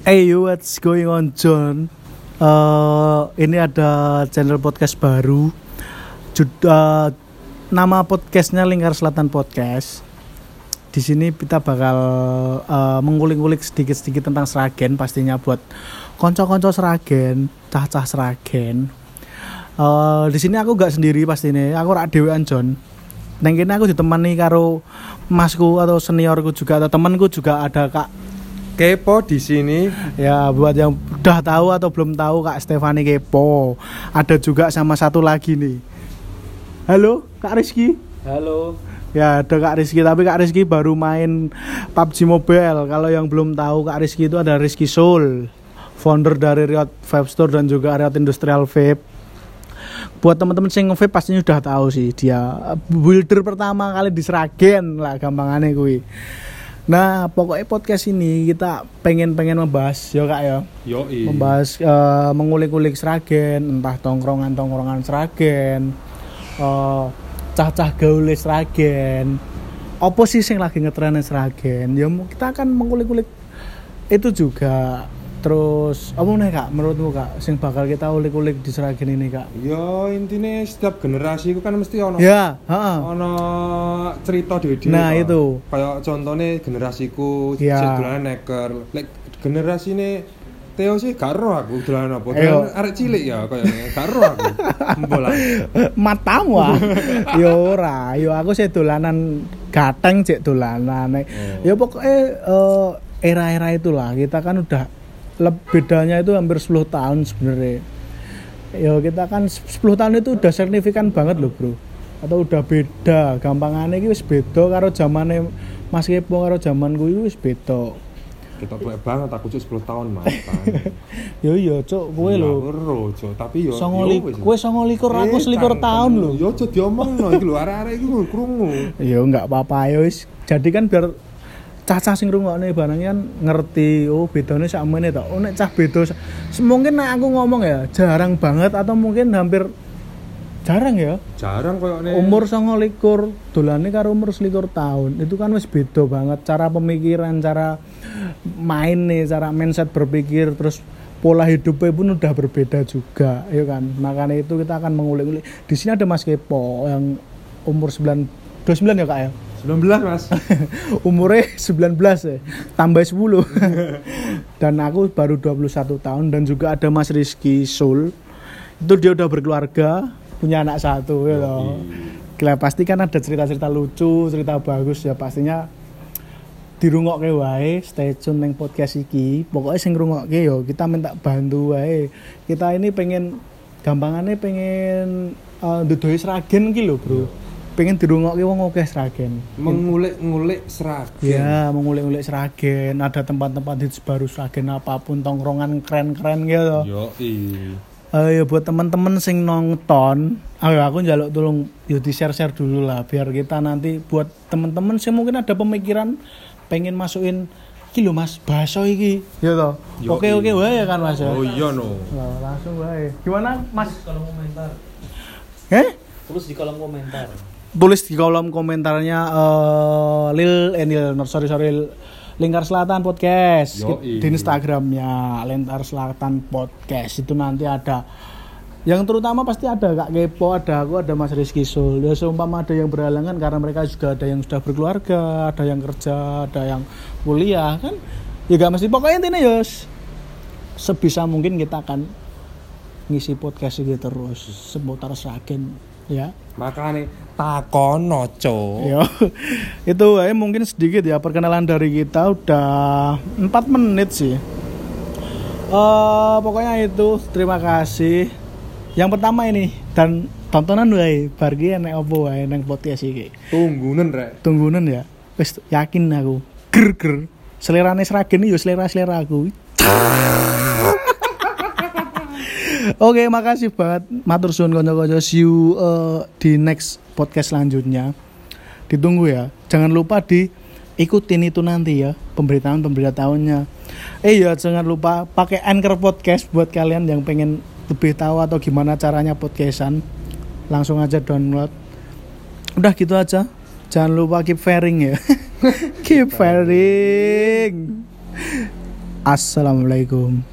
Hey what's going on John? Eh, ini ada channel podcast baru. Juda, nama podcastnya Lingkar Selatan Podcast. Di sini kita bakal eh, mengulik-ulik sedikit-sedikit tentang Seragen, pastinya buat konco-konco Seragen, cah-cah Seragen. Eh, di sini aku gak sendiri pasti nih, aku rak dewean John. Neng aku ditemani karo masku atau seniorku juga atau temanku juga ada Kak Kepo di sini. Ya buat yang udah tahu atau belum tahu Kak Stefani Kepo Ada juga sama satu lagi nih Halo Kak Rizky Halo. Ya ada Kak Rizky tapi Kak Rizky baru main PUBG Mobile Kalau yang belum tahu Kak Rizky itu ada Rizky Soul Founder dari Riot Vape Store dan juga Riot Industrial Vape Buat teman-teman sing vape pastinya udah tahu sih dia builder pertama kali di Sragen lah gampangannya kuwi. Nah, pokoknya podcast ini kita pengen-pengen membahas ya Kak ya Yo membahas eh, mengulik-ulik Sragen, entah tongkrongan-tongkrongan Sragen, eh, cah-cah gaule Sragen. Apa sih sing lagi ngetren Sragen? Ya kita akan mengulik-ulik itu juga. Terus apa nih Kak menurutmu Kak sing bakal kita ulik-ulik di Sragen ini Kak? Yo intinya setiap generasi itu kan mesti ono Ya, heeh. ono cerita di. Nah, itu. Kayak contohnya generasiku Ya. dolanan neker. Lek generasi ini Theo sih gak roh aku dolanan apa. Ayo. Dolanan arek cilik ya kayaknya. Gak roh aku. Bola. matamu ah yo ora yo aku sih dolanan gateng cek dolanan Oh. ya pokoknya eh, era-era itulah kita kan udah bedanya itu hampir 10 tahun sebenarnya ya kita kan 10 tahun itu udah signifikan banget loh bro atau udah beda gampangannya iki wis beda karo zamane Mas Kepo karo zamanku iki wis beda Kita tuwek banget aku cuk 10 tahun mantan. yo yo cuk kowe Iya, lho roh, Cuk. tapi yo songo yo wis. kowe songo likur aku selikur tahun lho Yo aja diomongno iki lho arek-arek iki krungu. Ya nggak apa-apa ya wis. Jadi kan biar cacah sing rungokne barang kan ngerti oh bedanya sakmene to. Oh nek cah beda mungkin nek aku ngomong ya jarang banget atau mungkin hampir jarang ya. Jarang koyo ne. Umur 29 dolane karo umur 21 tahun. Itu kan wis beda banget cara pemikiran, cara main nih, cara mindset berpikir terus pola hidupnya pun udah berbeda juga, ya kan. Makanya itu kita akan mengulik-ulik. Di sini ada Mas Kepo yang umur 9 29 ya Kak ya? 19 Mas. umurnya 19 ya tambah 10 dan aku baru 21 tahun dan juga ada Mas Rizky Sul. Itu dia udah berkeluarga punya anak satu ya loh. Gila, pasti kan ada cerita-cerita lucu cerita bagus ya pastinya dirungokke wae stay tune neng podcast iki. Pokoknya sing ngrungokke yo kita minta bantu wae. Kita ini pengen gampangannya pengen uh, dudoi seragen ki lho bro pengen dirungokke wong akeh seragen Mengulik-ngulik Sragen. Ya, mengulik-ulik Seragen, ada tempat-tempat hits baru Seragen apa pun tongkrongan keren-keren gitu. Yo i. Eh ya buat teman-teman sing nonton, ayo aku njaluk tolong yo di share-share dulu lah biar kita nanti buat teman-teman sing mungkin ada pemikiran pengen masukin iki lho Mas, bakso iki. Ya toh. Oke oke iya. wae ya kan Mas. ya? Oh iya no. Nah, langsung wae. Gimana Mas? kolom komentar Eh? tulis di kolom komentar tulis di kolom komentarnya eh, Lil eh Lil, no, sorry sorry Lingkar Selatan Podcast. Yoi. di Instagramnya Lingkar Selatan Podcast. Itu nanti ada. Yang terutama pasti ada Kak Kepo, ada aku, ada Mas Rizky Sul. Ya seumpama ada yang berhalangan karena mereka juga ada yang sudah berkeluarga, ada yang kerja, ada yang kuliah kan. Ya gak mesti. Pokoknya intinya ya sebisa mungkin kita akan ngisi podcast ini terus seputar Sragen ya. Makane takono, Cuk. Yo, itu eh, mungkin sedikit ya perkenalan dari kita udah 4 menit sih. Eh pokoknya itu terima kasih. Yang pertama ini dan tontonan wae bar ki enek opo wae nang podcast iki. Tunggunen rek. Tunggunan ya. Wis yakin aku. Ger ger. Selerane Sragen yo selera-selera aku. Oke, makasih banget. Matur suwun kanca-kanca. See you eh, di next podcast selanjutnya. Ditunggu ya. Jangan lupa di ikutin itu nanti ya pemberitaan pemberitahuannya. Eh ya jangan lupa pakai Anchor Podcast buat kalian yang pengen lebih tahu atau gimana caranya podcastan. Langsung aja download. Udah gitu aja. Jangan lupa keep faring ya. keep faring. Assalamualaikum.